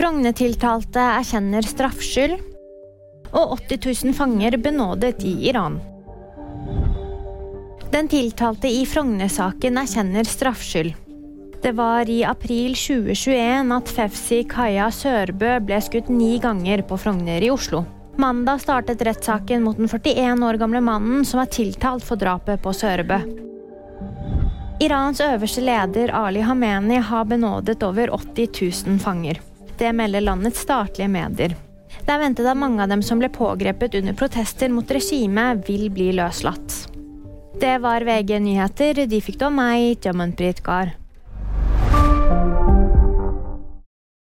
Frogner-tiltalte erkjenner straffskyld. Og 80 000 fanger benådet i Iran. Den tiltalte i Frogner-saken erkjenner straffskyld. Det var i april 2021 at Fefsi Kaja Sørbø ble skutt ni ganger på Frogner i Oslo. Mandag startet rettssaken mot den 41 år gamle mannen som er tiltalt for drapet på Sørbø. Irans øverste leder Ali Hameni har benådet over 80 000 fanger. Det melder landets statlige medier. Det er ventet at mange av dem som ble pågrepet under protester mot regimet, vil bli løslatt. Det var VG nyheter. De fikk da meg, Jamanpreet Gahr.